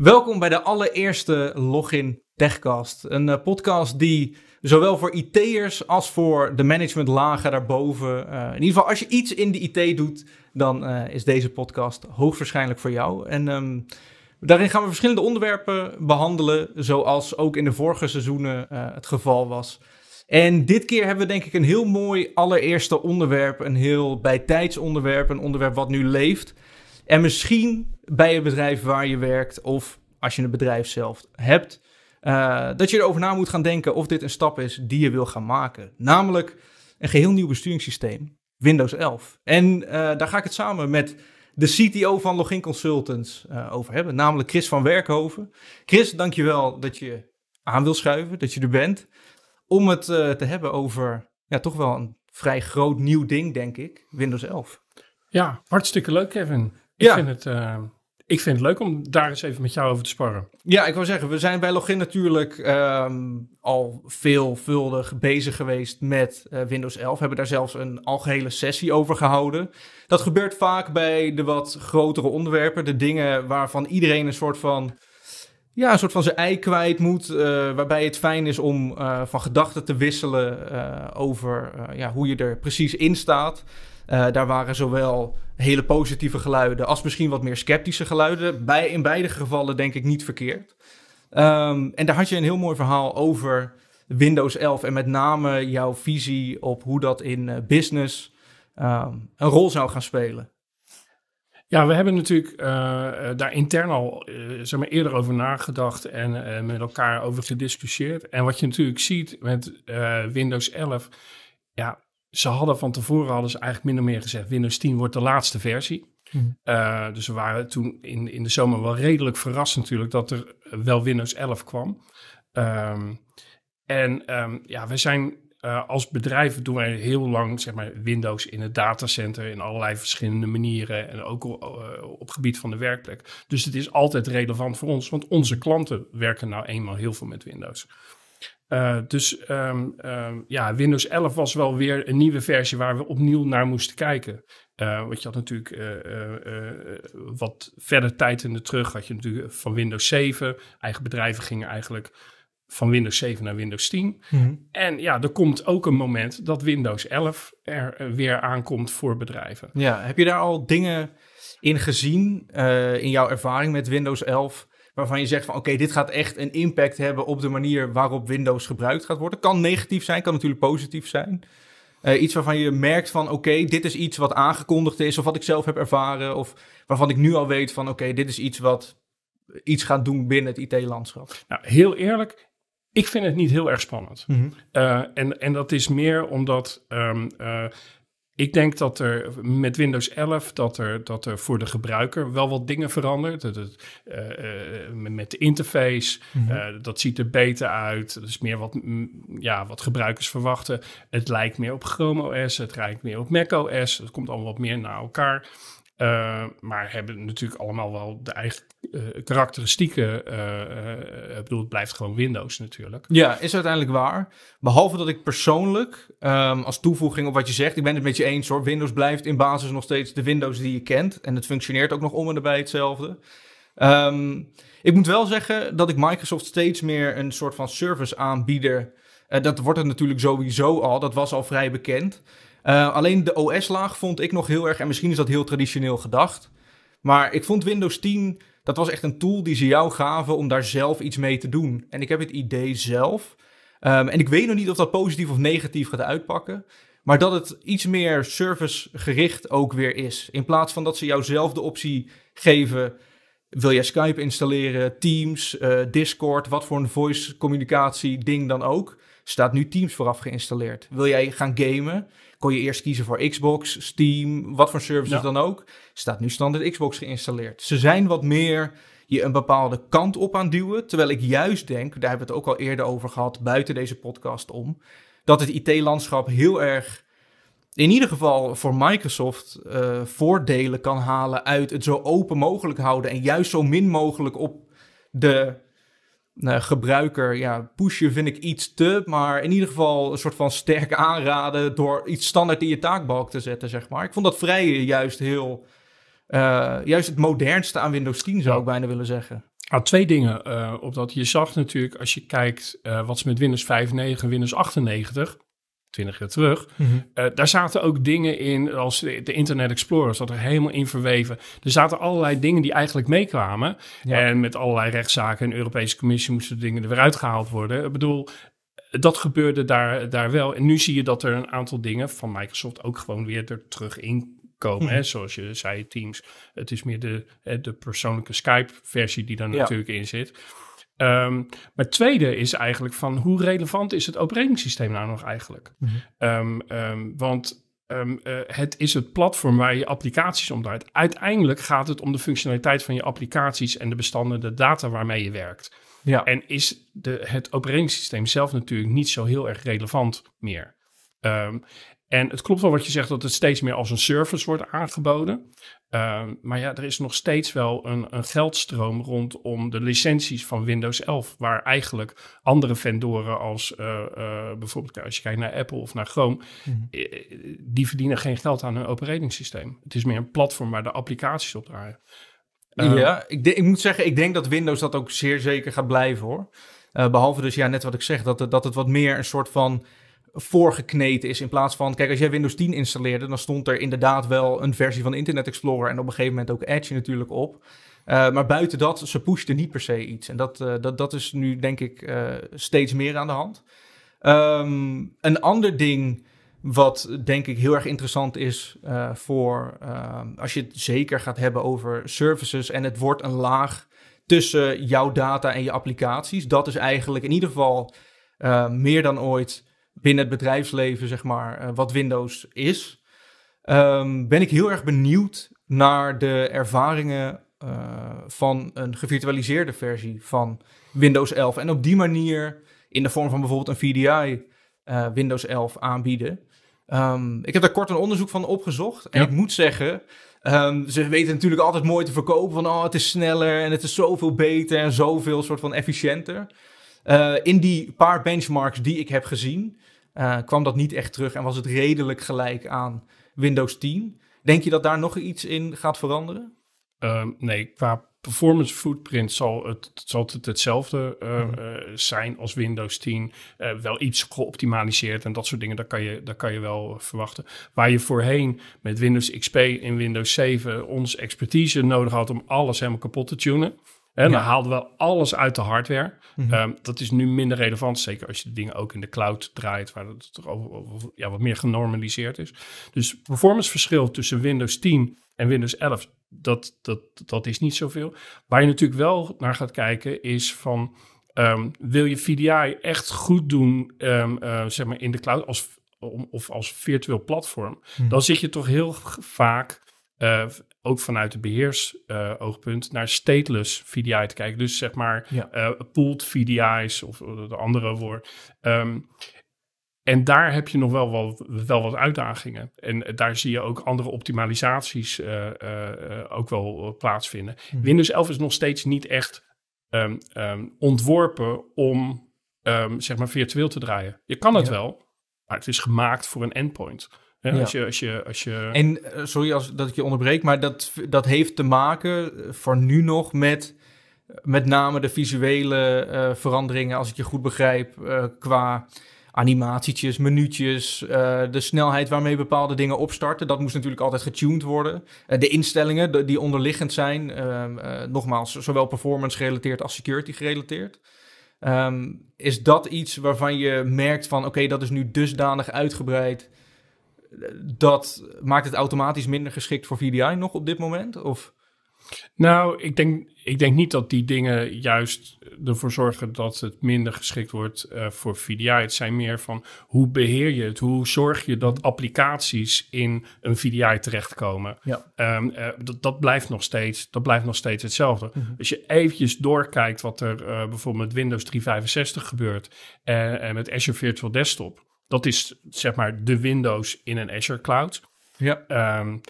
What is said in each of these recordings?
Welkom bij de allereerste Login Techcast. Een uh, podcast die zowel voor IT'ers als voor de managementlagen daarboven. Uh, in ieder geval, als je iets in de IT doet, dan uh, is deze podcast hoogstwaarschijnlijk voor jou. En um, daarin gaan we verschillende onderwerpen behandelen, zoals ook in de vorige seizoenen het geval was. En dit keer hebben we denk ik een heel mooi allereerste onderwerp, een heel bijtijds onderwerp, een onderwerp wat nu leeft. En misschien bij het bedrijf waar je werkt of als je een bedrijf zelf hebt, uh, dat je erover na moet gaan denken of dit een stap is die je wil gaan maken. Namelijk een geheel nieuw besturingssysteem, Windows 11. En uh, daar ga ik het samen met de CTO van Login Consultants uh, over hebben, namelijk Chris van Werkhoven. Chris, dankjewel dat je aan wil schuiven, dat je er bent, om het te hebben over ja, toch wel een vrij groot nieuw ding, denk ik, Windows 11. Ja, hartstikke leuk, Kevin. Ik ja. vind het ik vind het leuk om daar eens even met jou over te sparren. Ja, ik wil zeggen, we zijn bij Login natuurlijk um, al veelvuldig bezig geweest met uh, Windows 11. We hebben daar zelfs een algehele sessie over gehouden. Dat gebeurt vaak bij de wat grotere onderwerpen. De dingen waarvan iedereen een soort van ja, een soort van zijn ei kwijt moet. Uh, waarbij het fijn is om uh, van gedachten te wisselen over ja, hoe je er precies in staat. Daar waren zowel hele positieve geluiden als misschien wat meer sceptische geluiden. Bij, in beide gevallen denk ik niet verkeerd. Um, en daar had je een heel mooi verhaal over Windows 11 en met name jouw visie op hoe dat in business um, een rol zou gaan spelen. Ja, we hebben natuurlijk uh, daar intern al uh, zeg maar eerder over nagedacht en uh, met elkaar over gediscussieerd. En wat je natuurlijk ziet met Windows 11, ja, ze hadden van tevoren hadden ze eigenlijk min of meer gezegd: Windows 10 wordt de laatste versie. Mm. dus we waren toen in, in de zomer wel redelijk verrast natuurlijk dat er wel Windows 11 kwam. Um, en um, ja, we zijn uh, als bedrijf doen wij heel lang zeg maar, Windows in het datacenter in allerlei verschillende manieren en ook uh, op het gebied van de werkplek. Dus het is altijd relevant voor ons, want onze klanten werken nou eenmaal heel veel met Windows. Uh, dus um, um, ja, Windows 11 was wel weer een nieuwe versie waar we opnieuw naar moesten kijken. want je had natuurlijk wat verder tijd in de terug, had je natuurlijk van Windows 7. Eigen bedrijven gingen eigenlijk van Windows 7 naar Windows 10. Mm-hmm. En ja, er komt ook een moment dat Windows 11 er eh, weer aankomt voor bedrijven. Ja, heb je daar al dingen in gezien in jouw ervaring met Windows 11? Waarvan je zegt van oké, okay, dit gaat echt een impact hebben op de manier waarop Windows gebruikt gaat worden. Kan negatief zijn, kan natuurlijk positief zijn. Uh, iets waarvan je merkt van oké, okay, dit is iets wat aangekondigd is, of wat ik zelf heb ervaren, of waarvan ik nu al weet van oké, okay, dit is iets wat iets gaat doen binnen het IT-landschap. Nou, heel eerlijk, ik vind het niet heel erg spannend. Mm -hmm. uh, en, en dat is meer omdat um, uh, ik denk dat er met Windows 11 dat er, dat er voor de gebruiker wel wat dingen verandert. Dat het, uh, met de interface, mm -hmm. dat ziet er beter uit. Dat is meer wat, ja, wat gebruikers verwachten. Het lijkt meer op Chrome OS, het lijkt meer op Mac OS. Het komt allemaal wat meer naar elkaar. Uh, maar hebben natuurlijk allemaal wel de eigen uh, karakteristieken. Uh, ik bedoel, het blijft gewoon Windows natuurlijk. Ja, is uiteindelijk waar. Behalve dat ik persoonlijk, um, als toevoeging op wat je zegt, ik ben het met je eens hoor. Windows blijft in basis nog steeds de Windows die je kent. En het functioneert ook nog om en erbij hetzelfde. Um, ik moet wel zeggen dat ik Microsoft steeds meer een soort van service aanbieder. dat wordt het natuurlijk sowieso al, dat was al vrij bekend. Uh, alleen de OS-laag vond ik nog heel erg, en misschien is dat heel traditioneel gedacht. Maar ik vond Windows 10, dat was echt een tool die ze jou gaven om daar zelf iets mee te doen. En ik heb het idee zelf. Um, en ik weet nog niet of dat positief of negatief gaat uitpakken. Maar dat het iets meer servicegericht ook weer is. In plaats van dat ze jou zelf de optie geven. Wil jij Skype installeren, Teams, uh, Discord, wat voor een voice communicatie ding dan ook. Staat nu Teams vooraf geïnstalleerd. Wil jij gaan gamen? kon je eerst kiezen voor Xbox, Steam, wat voor services dan ook. Staat nu standaard Xbox geïnstalleerd. Ze zijn wat meer je een bepaalde kant op aan duwen. Terwijl ik juist denk, daar hebben we het ook al eerder over gehad, buiten deze podcast om, dat het IT-landschap heel erg, in ieder geval voor Microsoft, uh, voordelen kan halen uit het zo open mogelijk houden en juist zo min mogelijk op de uh, gebruiker ja, pushen vind ik iets te, maar in ieder geval een soort van sterk aanraden door iets standaard in je taakbalk te zetten, zeg maar. Ik vond dat vrije juist heel, uh, juist het modernste aan Windows 10 zou ik bijna willen zeggen. Nou, twee dingen uh, op dat. Je zag natuurlijk, als je kijkt wat ze met Windows 95 en Windows 98, 20 jaar terug, mm -hmm. uh, daar zaten ook dingen in als de, Internet Explorer, zat er helemaal in verweven. Er zaten allerlei dingen die eigenlijk meekwamen. Ja. En met allerlei rechtszaken en de Europese Commissie moesten dingen er weer uitgehaald worden. Ik bedoel, dat gebeurde daar, daar wel. En nu zie je dat er een aantal dingen van Microsoft ook gewoon weer er terug in komen. Hè? Zoals je zei, Teams. Het is meer de, de persoonlijke Skype-versie die daar ja. natuurlijk in zit. Um, maar het tweede is eigenlijk van hoe relevant is het operatingsysteem nou nog eigenlijk? Mm -hmm. um, um, want uh, het is het platform waar je applicaties om draait. Uiteindelijk gaat het om de functionaliteit van je applicaties en de bestanden, de data waarmee je werkt. Ja. En is de, het operatingsysteem zelf natuurlijk niet zo heel erg relevant meer. En het klopt wel wat je zegt dat het steeds meer als een service wordt aangeboden. Uh, maar ja, er is nog steeds wel een, een, geldstroom rondom de licenties van Windows 11. Waar eigenlijk andere vendoren als uh, uh, bijvoorbeeld als je kijkt naar Apple of naar Chrome. Mm -hmm. die verdienen geen geld aan hun operatingsysteem. Het is meer een platform waar de applicaties op draaien. ja, ik, ik, moet zeggen, ik denk dat Windows dat ook zeer zeker gaat blijven hoor. behalve dus ja, net wat ik zeg, dat, dat het wat meer een soort van voorgekneten is. In plaats van, kijk, als jij Windows 10 installeerde, dan stond er inderdaad wel een versie van Internet Explorer en op een gegeven moment ook Edge natuurlijk op. Uh, maar buiten dat, ze pushten niet per se iets. En dat, uh, dat, dat is nu denk ik uh, steeds meer aan de hand. Um, een ander ding wat denk ik heel erg interessant is voor als je het zeker gaat hebben over services en het wordt een laag tussen jouw data en je applicaties. Dat is eigenlijk in ieder geval meer dan ooit binnen het bedrijfsleven, zeg maar, uh, wat Windows is. Um, ben ik heel erg benieuwd naar de ervaringen uh, van een gevirtualiseerde versie van Windows 11. En op die manier, in de vorm van bijvoorbeeld een VDI, uh, Windows 11 aanbieden. Um, ik heb daar kort een onderzoek van opgezocht. En ja. ik moet zeggen, um, ze weten natuurlijk altijd mooi te verkopen van... oh, het is sneller en het is zoveel beter en zoveel soort van efficiënter. Uh, in die paar benchmarks die ik heb gezien, uh, kwam dat niet echt terug en was het redelijk gelijk aan Windows 10. Denk je dat daar nog iets in gaat veranderen? Uh, nee, qua performance footprint zal het, zal het hetzelfde uh, mm. uh, zijn als Windows 10. Uh, wel iets geoptimaliseerd en dat soort dingen, dat kan, je, dat kan je wel verwachten. Waar je voorheen met Windows XP en Windows 7 ons expertise nodig had om alles helemaal kapot te tunen. En ja. dan haalden we alles uit de hardware. Mm -hmm. um, dat is nu minder relevant, zeker als je de dingen ook in de cloud draait, waar het toch over, over, ja, wat meer genormaliseerd is. Dus performance verschil tussen Windows 10 en Windows 11, dat, dat, dat is niet zoveel. Waar je natuurlijk wel naar gaat kijken is van, um, wil je VDI echt goed doen, um, uh, zeg maar in de cloud als, of als virtueel platform, mm -hmm. dan zit je toch heel vaak uh, ook vanuit de beheersoogpunt uh, naar stateless VDI te kijken. Dus zeg maar ja. uh, pooled VDI's of de andere woord. Um, en daar heb je nog wel, wel, wel wat uitdagingen. En daar zie je ook andere optimalisaties uh, ook wel plaatsvinden. Hmm. Windows 11 is nog steeds niet echt um, um, ontworpen om zeg maar virtueel te draaien. Je kan het ja. wel, maar het is gemaakt voor een endpoint. Ja, ja. Als je, als je, als je... En uh, sorry als, dat ik je onderbreek, maar dat, dat heeft te maken voor nu nog met met name de visuele uh, veranderingen, als ik je goed begrijp, uh, qua animatietjes, minuutjes, uh, de snelheid waarmee bepaalde dingen opstarten. Dat moest natuurlijk altijd getuned worden. Uh, de instellingen de, die onderliggend zijn, uh, nogmaals, zowel performance gerelateerd als security gerelateerd. Um, is dat iets waarvan je merkt van, oké, okay, dat is nu dusdanig uitgebreid dat maakt het automatisch minder geschikt voor VDI nog op dit moment? Of? Nou, ik denk, ik denk niet dat die dingen juist ervoor zorgen dat het minder geschikt wordt uh, voor VDI. Het zijn meer van hoe beheer je het? Hoe zorg je dat applicaties in een VDI terechtkomen? Ja. Um, uh, dat, dat, blijft nog steeds, dat blijft nog steeds hetzelfde. Mm -hmm. Als je eventjes doorkijkt wat er uh, bijvoorbeeld met Windows 365 gebeurt en met Azure Virtual Desktop dat is zeg maar de Windows in een Azure cloud. Ja. Um,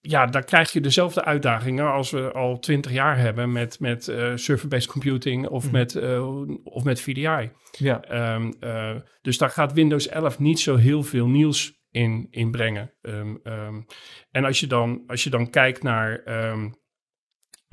ja, daar krijg je dezelfde uitdagingen als we al twintig jaar hebben met, met uh, server-based computing of, mm. met, uh, of met VDI. Ja. Um, uh, dus daar gaat Windows 11 niet zo heel veel nieuws in, in brengen. Um, um, en als je, dan, als je dan kijkt naar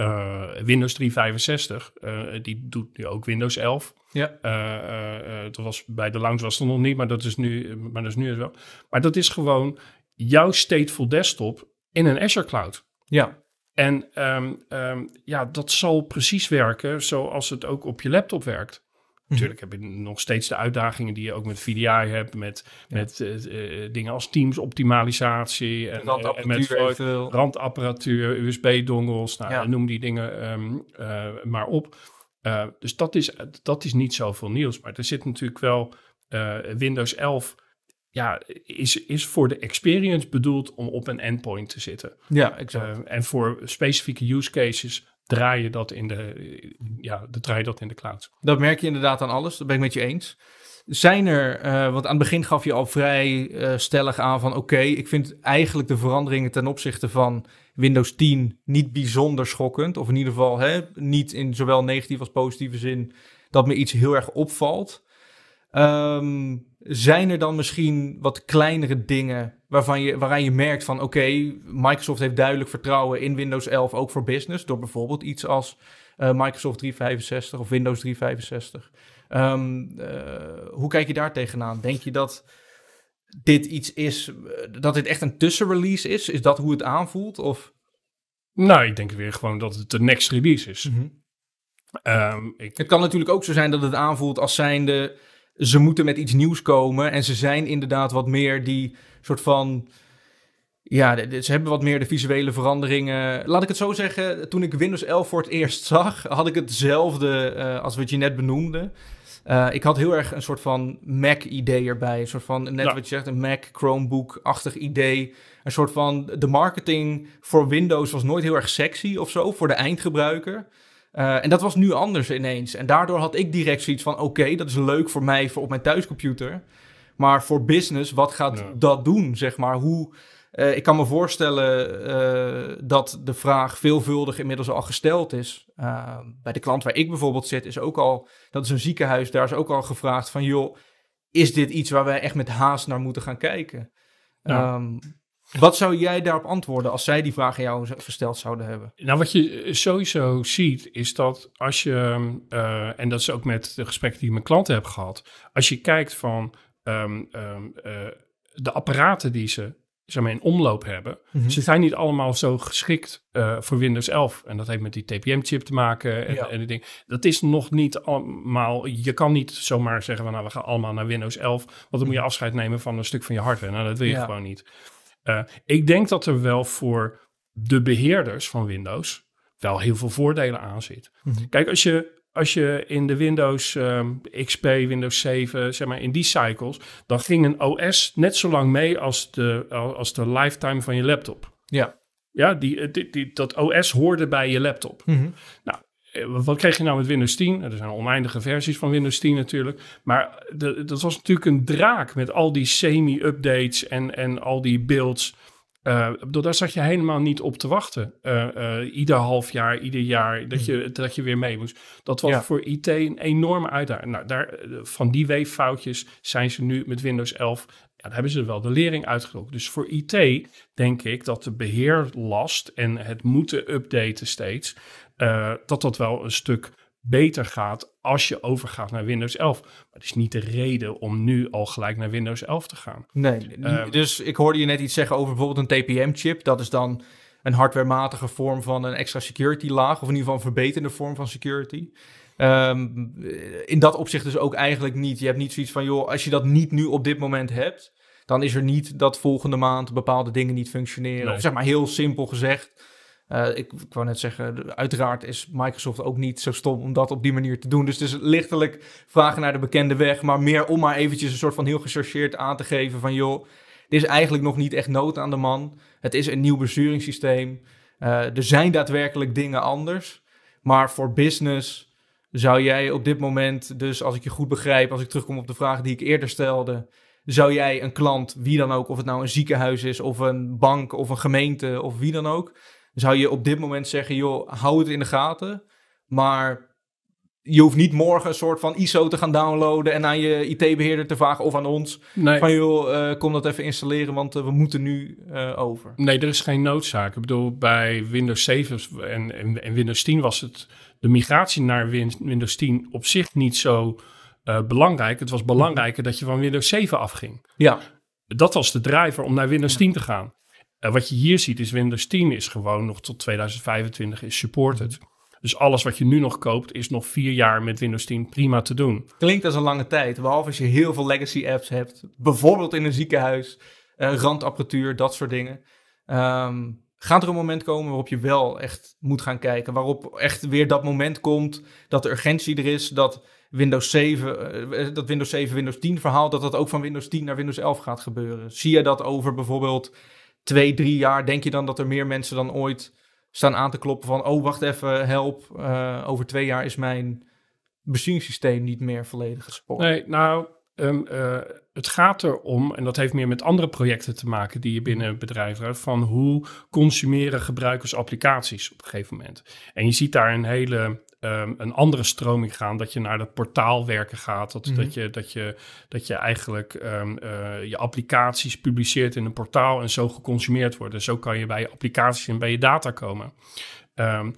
uh, Windows 365, uh, die doet nu ook Windows 11. Ja. Uh, dat was bij de launch was het nog niet, maar dat is nu, maar dat is nu wel. Maar dat is gewoon jouw stateful desktop in een Azure cloud. Ja. En um, um, ja, dat zal precies werken zoals het ook op je laptop werkt. Natuurlijk heb je nog steeds de uitdagingen die je ook met VDI hebt, met, ja. met uh, dingen als Teams optimalisatie en, randapparatuur, en met eventueel. randapparatuur, USB-dongels, nou, ja. noem die dingen um, uh, maar op. Dus dat is, dat is niet zoveel nieuws, maar er zit natuurlijk wel Windows 11 ja, is, is voor de experience bedoeld om op een endpoint te zitten. Ja, exact. en voor specifieke use cases draai je dat in de, ja, de, draai dat in de cloud. Dat merk je inderdaad aan alles, dat ben ik met je eens. Zijn er, uh, want aan het begin gaf je al vrij uh, stellig aan van oké, ik vind eigenlijk de veranderingen ten opzichte van Windows 10 niet bijzonder schokkend. Of in ieder geval hè, niet in zowel negatieve als positieve zin dat me iets heel erg opvalt. Um, zijn er dan misschien wat kleinere dingen waarvan je, waaraan je merkt van oké, okay, Microsoft heeft duidelijk vertrouwen in Windows 11 ook voor business, door bijvoorbeeld iets als uh, Microsoft 365 of Windows 365. Um, uh, hoe kijk je daar tegenaan? Denk je dat dit iets is, dat dit echt een tussenrelease is? Is dat hoe het aanvoelt? Of? Nou, ik denk weer gewoon dat het de next release is. Mm -hmm. um, ik... Het kan natuurlijk ook zo zijn dat het aanvoelt als zijnde ze moeten met iets nieuws komen. En ze zijn inderdaad wat meer die soort van. Ja, ze hebben wat meer de visuele veranderingen. Laat ik het zo zeggen, toen ik Windows 11 voor het eerst zag, had ik hetzelfde uh, als wat je net benoemde. Uh, ik had heel erg een soort van Mac-idee erbij. Een soort van, net ja. wat je zegt, een Mac Chromebook-achtig idee. Een soort van, de marketing voor Windows was nooit heel erg sexy of zo, voor de eindgebruiker. Uh, en dat was nu anders ineens. En daardoor had ik direct zoiets van: oké, okay, dat is leuk voor mij voor op mijn thuiscomputer. Maar voor business, wat gaat ja. dat doen? Zeg maar, hoe. Uh, ik kan me voorstellen uh, dat de vraag veelvuldig inmiddels al gesteld is. bij de klant waar ik bijvoorbeeld zit, is ook al. Dat is een ziekenhuis, daar is ook al gevraagd van: joh, is dit iets waar wij echt met haast naar moeten gaan kijken? Ja. Um, wat zou jij daarop antwoorden als zij die vraag aan jou gesteld zouden hebben? Nou, wat je sowieso ziet, is dat als je, uh, en dat is ook met de gesprekken die ik met klanten heb gehad, als je kijkt van um, um, uh, de apparaten die ze zeg maar, in omloop hebben, mm -hmm. ze zijn niet allemaal zo geschikt uh, voor Windows 11. En dat heeft met die TPM-chip te maken en, ja. en die ding. Dat is nog niet allemaal, je kan niet zomaar zeggen van nou, we gaan allemaal naar Windows 11, want dan moet je afscheid nemen van een stuk van je hardware. Nou, dat wil je ja. gewoon niet. Uh, ik denk dat er wel voor de beheerders van Windows wel heel veel voordelen aan zit. Mm -hmm. Kijk, als je, als je in de Windows um, XP, Windows 7, zeg maar in die cycles, dan ging een OS net zo lang mee als de, als de lifetime van je laptop. Ja. Ja, die, die, die dat OS hoorde bij je laptop. Mm -hmm. Nou, wat kreeg je nou met Windows 10? Er zijn oneindige versies van Windows 10 natuurlijk. Maar de, dat was natuurlijk een draak met al die semi-updates en, en al die builds. Uh, daar zat je helemaal niet op te wachten. Uh, uh, ieder half jaar, ieder jaar, dat je, dat je weer mee moest. Dat was ja. voor IT een enorme uitdaging. Nou, daar, van die weeffoutjes zijn ze nu met Windows 11 ja, daar hebben ze wel de lering uitgetrokken. Dus voor IT denk ik dat de beheerlast en het moeten updaten steeds, dat dat wel een stuk beter gaat als je overgaat naar Windows 11. Maar het is niet de reden om nu al gelijk naar Windows 11 te gaan. Nee, uh, dus ik hoorde je net iets zeggen over bijvoorbeeld een TPM-chip. Dat is dan een hardwarematige vorm van een extra security laag, of in ieder geval een verbeterde vorm van security. Um, in dat opzicht dus ook eigenlijk niet. Je hebt niet zoiets van, joh, als je dat niet nu op dit moment hebt, dan is er niet dat volgende maand bepaalde dingen niet functioneren. Nee. Of zeg maar heel simpel gezegd. Uh, ik, wou net zeggen, uiteraard is Microsoft ook niet zo stom om dat op die manier te doen. Dus het is lichtelijk vragen naar de bekende weg, maar meer om maar eventjes een soort van heel gechargeerd aan te geven van joh, dit is eigenlijk nog niet echt nood aan de man. Het is een nieuw besturingssysteem. Uh, er zijn daadwerkelijk dingen anders. Maar voor business zou jij op dit moment, dus als ik je goed begrijp, als ik terugkom op de vraag die ik eerder stelde, zou jij een klant, wie dan ook, of het nou een ziekenhuis is, of een bank, of een gemeente, of wie dan ook, zou je op dit moment zeggen, joh, hou het in de gaten. Maar je hoeft niet morgen een soort van ISO te gaan downloaden en aan je IT-beheerder te vragen of aan ons. Nee. Van joh, eh, kom dat even installeren, want eh, we moeten nu eh, over. Nee, er is geen noodzaak. Ik bedoel, bij Windows 7 en, en, en Windows 10 was het de migratie naar Win- Windows 10 op zich niet zo belangrijk. Het was belangrijker dat je van Windows 7 afging. Ja, Dat was de driver om naar Windows 10 te gaan. Eh, wat je hier ziet is Windows 10 is gewoon nog tot 2025 is supported. Dus alles wat je nu nog koopt is nog vier jaar met Windows 10 prima te doen. klinkt als een lange tijd. Behalve als je heel veel legacy apps hebt. Bijvoorbeeld in een ziekenhuis, eh, randapparatuur, dat soort dingen. Ehm, gaat er een moment komen waarop je wel echt moet gaan kijken? Waarop echt weer dat moment komt dat de urgentie er is, dat Windows 7, eh, dat Windows 7, Windows 10 verhaal, dat dat ook van Windows 10 naar Windows 11 gaat gebeuren. Zie je dat over bijvoorbeeld twee, drie jaar? Denk je dan dat er meer mensen dan ooit staan aan te kloppen van, oh wacht even, help, eh, over twee jaar is mijn besturingssysteem niet meer volledig gesport. Nee, nou, ehm, eh, het gaat erom, en dat heeft meer met andere projecten te maken die je binnen bedrijf hebt, van hoe consumeren gebruikers applicaties op een gegeven moment. En je ziet daar een hele, ehm, een andere stroming gaan, dat je naar dat portaalwerken gaat, dat, Mhm. dat, je, dat, je, dat je eigenlijk ehm, eh, je applicaties publiceert in een portaal en zo geconsumeerd worden. Zo kan je bij je applicaties en bij je data komen. Ehm,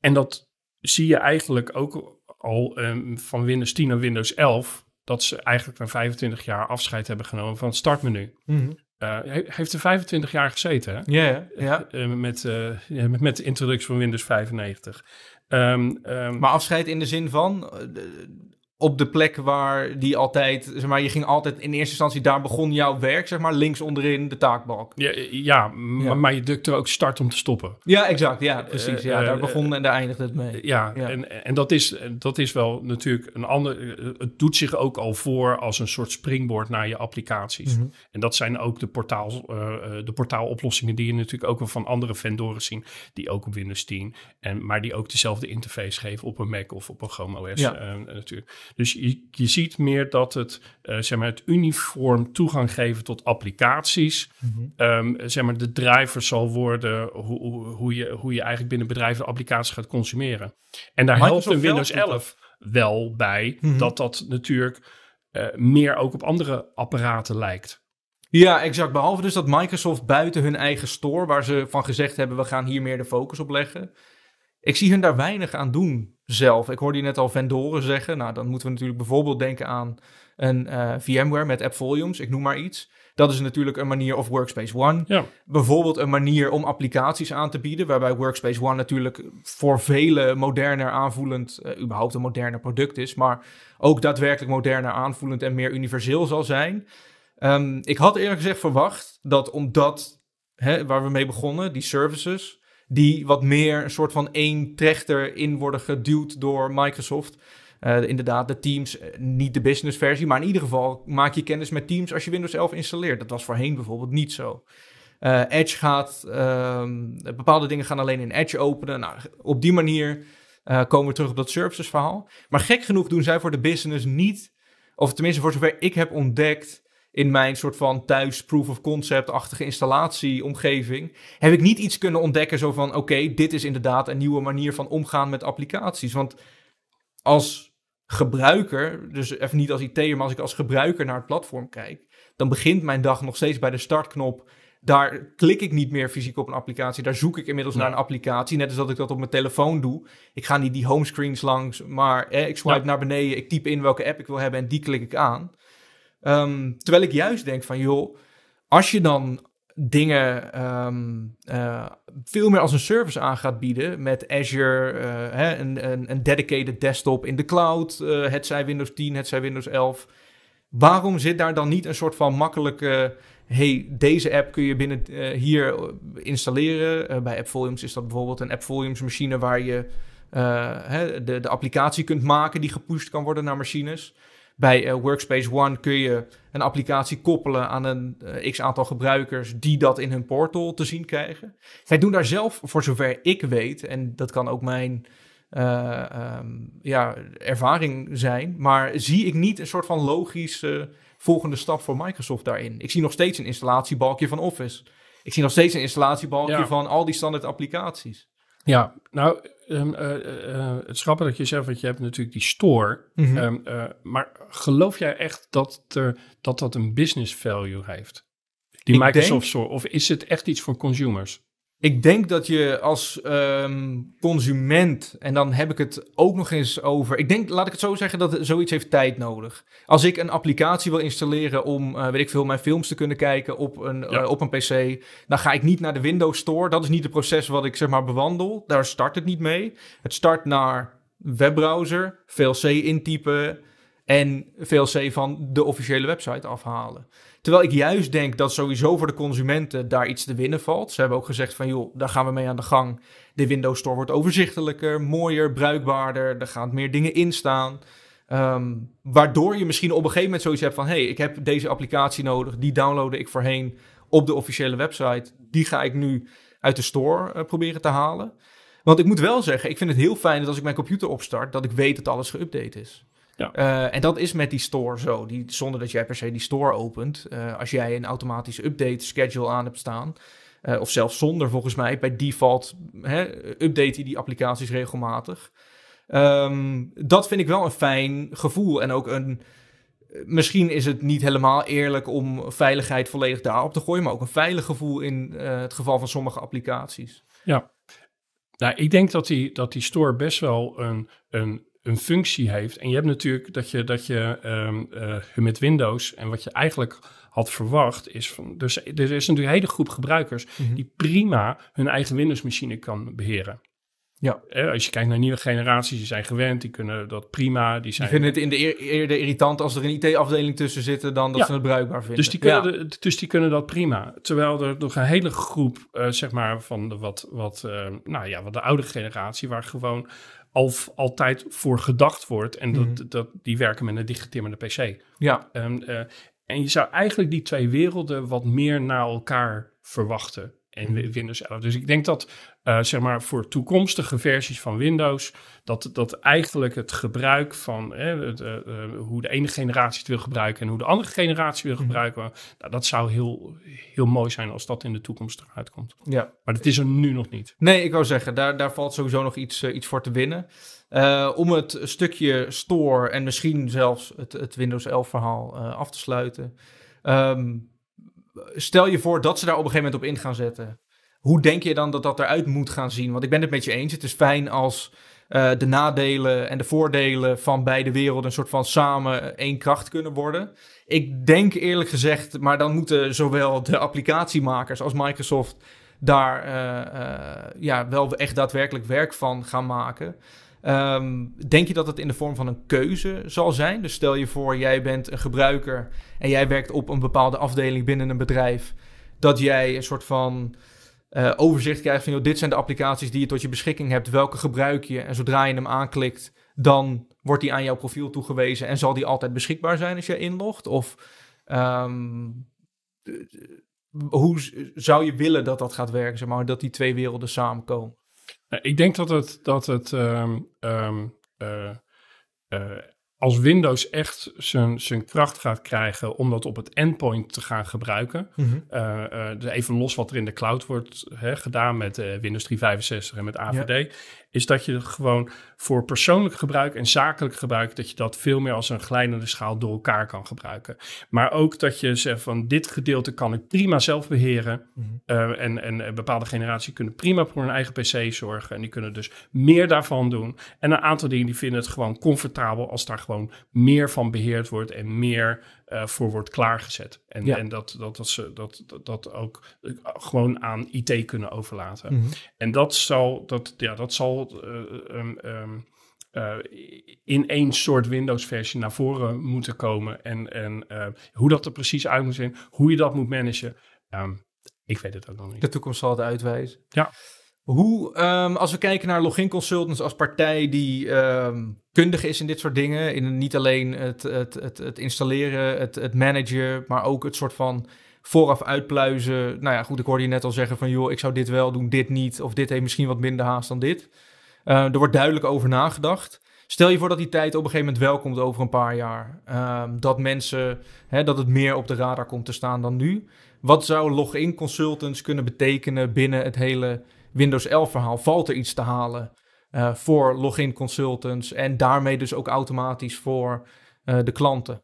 en dat zie je eigenlijk ook al van Windows 10 naar Windows 11, dat ze eigenlijk na 25 jaar afscheid hebben genomen van het startmenu. Mhm. Eh, he- heeft er 25 jaar gezeten, hè? Ja, ja. Eh, met, eh, ja, met, met de introductie van Windows 95. Ehm, ehm, Maar afscheid in de zin van eh, op de plek waar die altijd, zeg maar, je ging altijd in eerste instantie, daar begon jouw werk, zeg maar, links onderin de taakbalk. ja, ja, m- Ja. maar je drukt er ook start om te stoppen. Ja, exact. Ja, precies. Ja, eh, daar eh, begon en daar eindigde het mee. Ja, Ja. En, en dat, is, dat is wel natuurlijk een ander. eh, Het doet zich ook al voor als een soort springboard naar je applicaties. Mhm. En dat zijn ook de, portaal, de portaaloplossingen die je natuurlijk ook wel van andere vendoren zien. Die ook op Windows 10. En, maar die ook dezelfde interface geven op een Mac of op een Chrome OS Ja. eh, natuurlijk. Dus je, je ziet meer dat het, eh, zeg maar, het uniform toegang geven tot applicaties. Mhm. ehm, zeg maar, de driver zal worden hoe, hoe, hoe je, hoe je eigenlijk binnen bedrijven de applicaties gaat consumeren. En daar helpt een Windows zelf doet 11 wel bij Mhm. dat dat natuurlijk eh, meer ook op andere apparaten lijkt. Ja, exact. Behalve dus dat Microsoft buiten hun eigen store, waar ze van gezegd hebben, we gaan hier meer de focus op leggen. Ik zie hun daar weinig aan doen zelf. Ik hoorde je net al vendoren zeggen. Nou, dan moeten we natuurlijk bijvoorbeeld denken aan een eh, VMware met App Volumes. Ik noem maar iets. Dat is natuurlijk een manier of Workspace ONE. Ja. Bijvoorbeeld een manier om applicaties aan te bieden, waarbij Workspace ONE natuurlijk voor velen moderner aanvoelend, eh, überhaupt een moderner product is, maar ook daadwerkelijk moderner aanvoelend en meer universeel zal zijn. Ehm, ik had eerlijk gezegd verwacht dat omdat, hè, waar we mee begonnen, die services, die wat meer een soort van één trechter in worden geduwd door Microsoft. Eh, inderdaad, de Teams, eh, niet de business versie, maar in ieder geval maak je kennis met Teams als je Windows 11 installeert. Dat was voorheen bijvoorbeeld niet zo. Eh, Edge gaat, ehm, bepaalde dingen gaan alleen in Edge openen. Nou, op die manier komen we terug op dat services verhaal. Maar gek genoeg doen zij voor de business niet, of tenminste voor zover ik heb ontdekt in mijn soort van thuis proof of concept-achtige installatieomgeving, heb ik niet iets kunnen ontdekken zo van, oké, dit is inderdaad een nieuwe manier van omgaan met applicaties. Want als gebruiker, dus even niet als IT'er, maar als ik als gebruiker naar het platform kijk, dan begint mijn dag nog steeds bij de startknop. Daar klik ik niet meer fysiek op een applicatie. Daar zoek ik inmiddels Ja. naar een applicatie. Net als dat ik dat op mijn telefoon doe. Ik ga niet die homescreens langs, maar eh, ik swipe Ja. naar beneden. Ik typ in welke app ik wil hebben en die klik ik aan. Ehm, terwijl ik juist denk van, joh, als je dan dingen ehm, eh, veel meer als een service aan gaat bieden met Azure, eh, hè, een, een, een dedicated desktop in de cloud, eh het zij Windows 10, het zij Windows 11. Waarom zit daar dan niet een soort van makkelijke, hey, deze app kun je binnen hier installeren. Bij App Volumes is dat bijvoorbeeld een App Volumes machine waar je hè, de, de applicatie kunt maken die gepusht kan worden naar machines. Bij eh, Workspace ONE kun je een applicatie koppelen aan een eh, x aantal gebruikers die dat in hun portal te zien krijgen. Zij doen daar zelf, voor zover ik weet, en dat kan ook mijn eh, ehm, ja, ervaring zijn, maar zie ik niet een soort van logische volgende stap voor Microsoft daarin. Ik zie nog steeds een installatiebalkje van Office. Ik zie nog steeds een installatiebalkje Ja. van al die standaard applicaties. Ja, nou, um, het is grappig dat je zegt, want je hebt natuurlijk die store. Mhm. Ehm, eh, maar geloof jij echt dat, er, dat dat een business value heeft? Die Ik Microsoft denk- Store? Of is het echt iets voor consumers? Ik denk dat je als ehm, consument, en dan heb ik het ook nog eens over. Ik denk, laat ik het zo zeggen, dat zoiets heeft tijd nodig. Als ik een applicatie wil installeren om, eh, weet ik veel, mijn films te kunnen kijken op een, Ja. eh, op een PC, dan ga ik niet naar de Windows Store. Dat is niet het proces wat ik zeg maar bewandel. Daar start het niet mee. Het start naar webbrowser, VLC intypen en VLC van de officiële website afhalen. Terwijl ik juist denk dat sowieso voor de consumenten daar iets te winnen valt. Ze hebben ook gezegd van joh, daar gaan we mee aan de gang. De Windows Store wordt overzichtelijker, mooier, bruikbaarder. Er gaan meer dingen in staan. Ehm, waardoor je misschien op een gegeven moment zoiets hebt van... hey, ik heb deze applicatie nodig. Die downloadde ik voorheen op de officiële website. Die ga ik nu uit de store eh, proberen te halen. Want ik moet wel zeggen, ik vind het heel fijn dat als ik mijn computer opstart... dat ik weet dat alles geüpdate is. Ja. Eh, en dat is met die store zo. Die, zonder dat jij per se die store opent. Eh, als jij een automatische update schedule aan hebt staan... eh, of zelfs zonder volgens mij, bij default hè, update je die applicaties regelmatig. Ehm, dat vind ik wel een fijn gevoel. En ook een. Misschien is het niet helemaal eerlijk om veiligheid volledig daarop te gooien, maar ook een veilig gevoel in het geval van sommige applicaties. Nou, ik denk dat die, dat die store best wel een, een, een functie heeft. En je hebt natuurlijk dat je, dat je eh, met Windows en wat je eigenlijk had verwacht is van. Dus er is natuurlijk een hele groep gebruikers die prima hun eigen Windows-machine kan beheren. Ja. Eh, als je kijkt naar nieuwe generaties, die zijn gewend, die kunnen dat prima. Die Die zijn, vinden het in de eer- eerder irritant als er een IT-afdeling tussen zit dan dat Ja. ze het bruikbaar vinden. dus, die kunnen Ja. de- dus die kunnen dat prima. Terwijl er nog een hele groep, eh, zeg maar, van de wat, wat, nou ja, wat de oude generatie, waar gewoon al, altijd voor gedacht wordt. En dat, Mhm. dat, die werken met een dichtgetimmerde PC. ja. Eh, en je zou eigenlijk die twee werelden wat meer naar elkaar verwachten. En. Windows 11. Dus ik denk dat, eh, zeg maar, voor toekomstige versies van Windows, dat, dat eigenlijk het gebruik van eh, het, eh, hoe de ene generatie het wil gebruiken en hoe de andere generatie wil Mhm. gebruiken, nou, dat zou heel, heel mooi zijn als dat in de toekomst eruit komt. ja. Maar dat is er nu nog niet. Nee, ik wou zeggen, daar, daar valt sowieso nog iets, eh, iets voor te winnen. Om het stukje store en misschien zelfs het, het Windows 11 verhaal af te sluiten. Ehm, stel je voor dat ze daar op een gegeven moment op in gaan zetten. Hoe denk je dan dat dat eruit moet gaan zien? Want ik ben het met je eens. Het is fijn als eh, de nadelen en de voordelen van beide werelden een soort van samen één kracht kunnen worden. Ik denk eerlijk gezegd, maar dan moeten zowel de applicatiemakers als Microsoft daar eh, eh, ja, wel echt daadwerkelijk werk van gaan maken. Ehm, denk je dat het in de vorm van een keuze zal zijn? Dus stel je voor, jij bent een gebruiker en jij werkt op een bepaalde afdeling binnen een bedrijf. Dat jij een soort van eh, overzicht krijgt van, joh, dit zijn de applicaties die je tot je beschikking hebt. Welke gebruik je? En zodra je hem aanklikt, dan wordt die aan jouw profiel toegewezen en zal die altijd beschikbaar zijn als je inlogt? Of ehm, eh, hoe zou je willen dat dat gaat werken, zeg maar, dat die twee werelden samenkomen? Nou, ik denk dat het, dat het ehm, eh, eh, als Windows echt zijn, zijn kracht gaat krijgen om dat op het endpoint te gaan gebruiken. dus even los wat er in de cloud wordt hè, gedaan met eh, Windows 365 en met AVD, is dat je gewoon voor persoonlijk gebruik en zakelijk gebruik, dat je dat veel meer als een glijdende schaal door elkaar kan gebruiken. Maar ook dat je zegt van dit gedeelte kan ik prima zelf beheren. Eh, en, en bepaalde generaties kunnen prima voor hun eigen PC zorgen. En die kunnen dus meer daarvan doen. En een aantal dingen die vinden het gewoon comfortabel als daar gewoon meer van beheerd wordt en meer eh, voor wordt klaargezet. En, Ja. en dat, dat, dat ze dat, dat, dat ook eh, gewoon aan IT kunnen overlaten. Mhm. En dat zal, dat, ja, dat zal eh, eh, in één soort Windows-versie naar voren moeten komen. En, en eh, hoe dat er precies uit moet zien, hoe je dat moet managen, ehm, ik weet het ook nog niet. De toekomst zal het uitwijzen. Ja. Hoe, ehm, als we kijken naar Login Consultants als partij die ehm, kundig is in dit soort dingen, in niet alleen het, het, het, installeren, het, het managen, maar ook het soort van vooraf uitpluizen. Nou ja, goed, ik hoorde je net al zeggen van, joh, ik zou dit wel doen, dit niet, of dit heeft misschien wat minder haast dan dit. Eh, er wordt duidelijk over nagedacht. Stel je voor dat die tijd op een gegeven moment wel komt over een paar jaar. Ehm, dat mensen, hè, dat het meer op de radar komt te staan dan nu. Wat zou login consultants kunnen betekenen binnen het hele Windows 11 verhaal valt er iets te halen uh, voor login consultants en daarmee dus ook automatisch voor uh, de klanten.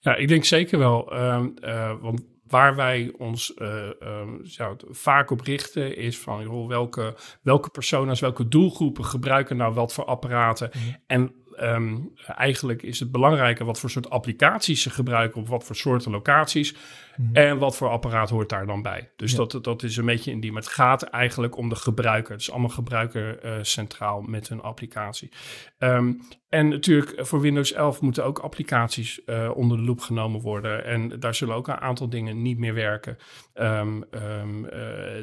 Ja, ik denk zeker wel. Um, uh, want waar wij ons um, vaak op richten is van joh, welke, welke persona's, welke doelgroepen gebruiken nou wat voor apparaten. -hmm. En um, eigenlijk is het belangrijker wat voor soort applicaties ze gebruiken op wat voor soorten locaties. Mm. En wat voor apparaat hoort daar dan bij. Dus ja. dat, dat is een beetje in die. Maar het gaat eigenlijk om de gebruiker. Het is allemaal gebruiker uh, centraal met hun applicatie. Um, en natuurlijk voor Windows 11 moeten ook applicaties uh, onder de loep genomen worden. En daar zullen ook een aantal dingen niet meer werken. Um, um, uh,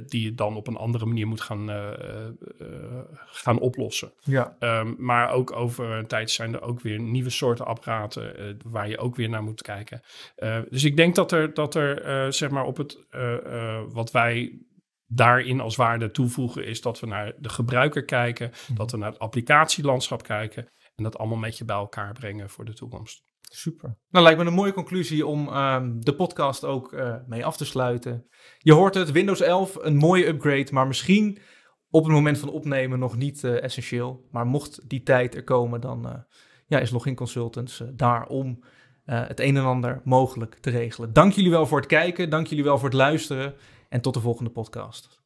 die je dan op een andere manier moet gaan, gaan oplossen. Ja. Maar ook over een tijd zijn er ook weer nieuwe soorten apparaten waar je ook weer naar moet kijken. dus ik denk dat er, dat er zeg maar op het wat wij daarin als waarde toevoegen is dat we naar de gebruiker kijken, mm. dat we naar het applicatielandschap kijken en dat allemaal met je bij elkaar brengen voor de toekomst. Super. Nou, lijkt me een mooie conclusie om um, de podcast ook uh, mee af te sluiten. Je hoort het, Windows 11, een mooie upgrade, maar misschien op het moment van opnemen nog niet uh, essentieel. Maar mocht die tijd er komen, dan ja, is Login Consultants daar om het een en ander mogelijk te regelen. Dank jullie wel voor het kijken, dank jullie wel voor het luisteren en tot de volgende podcast.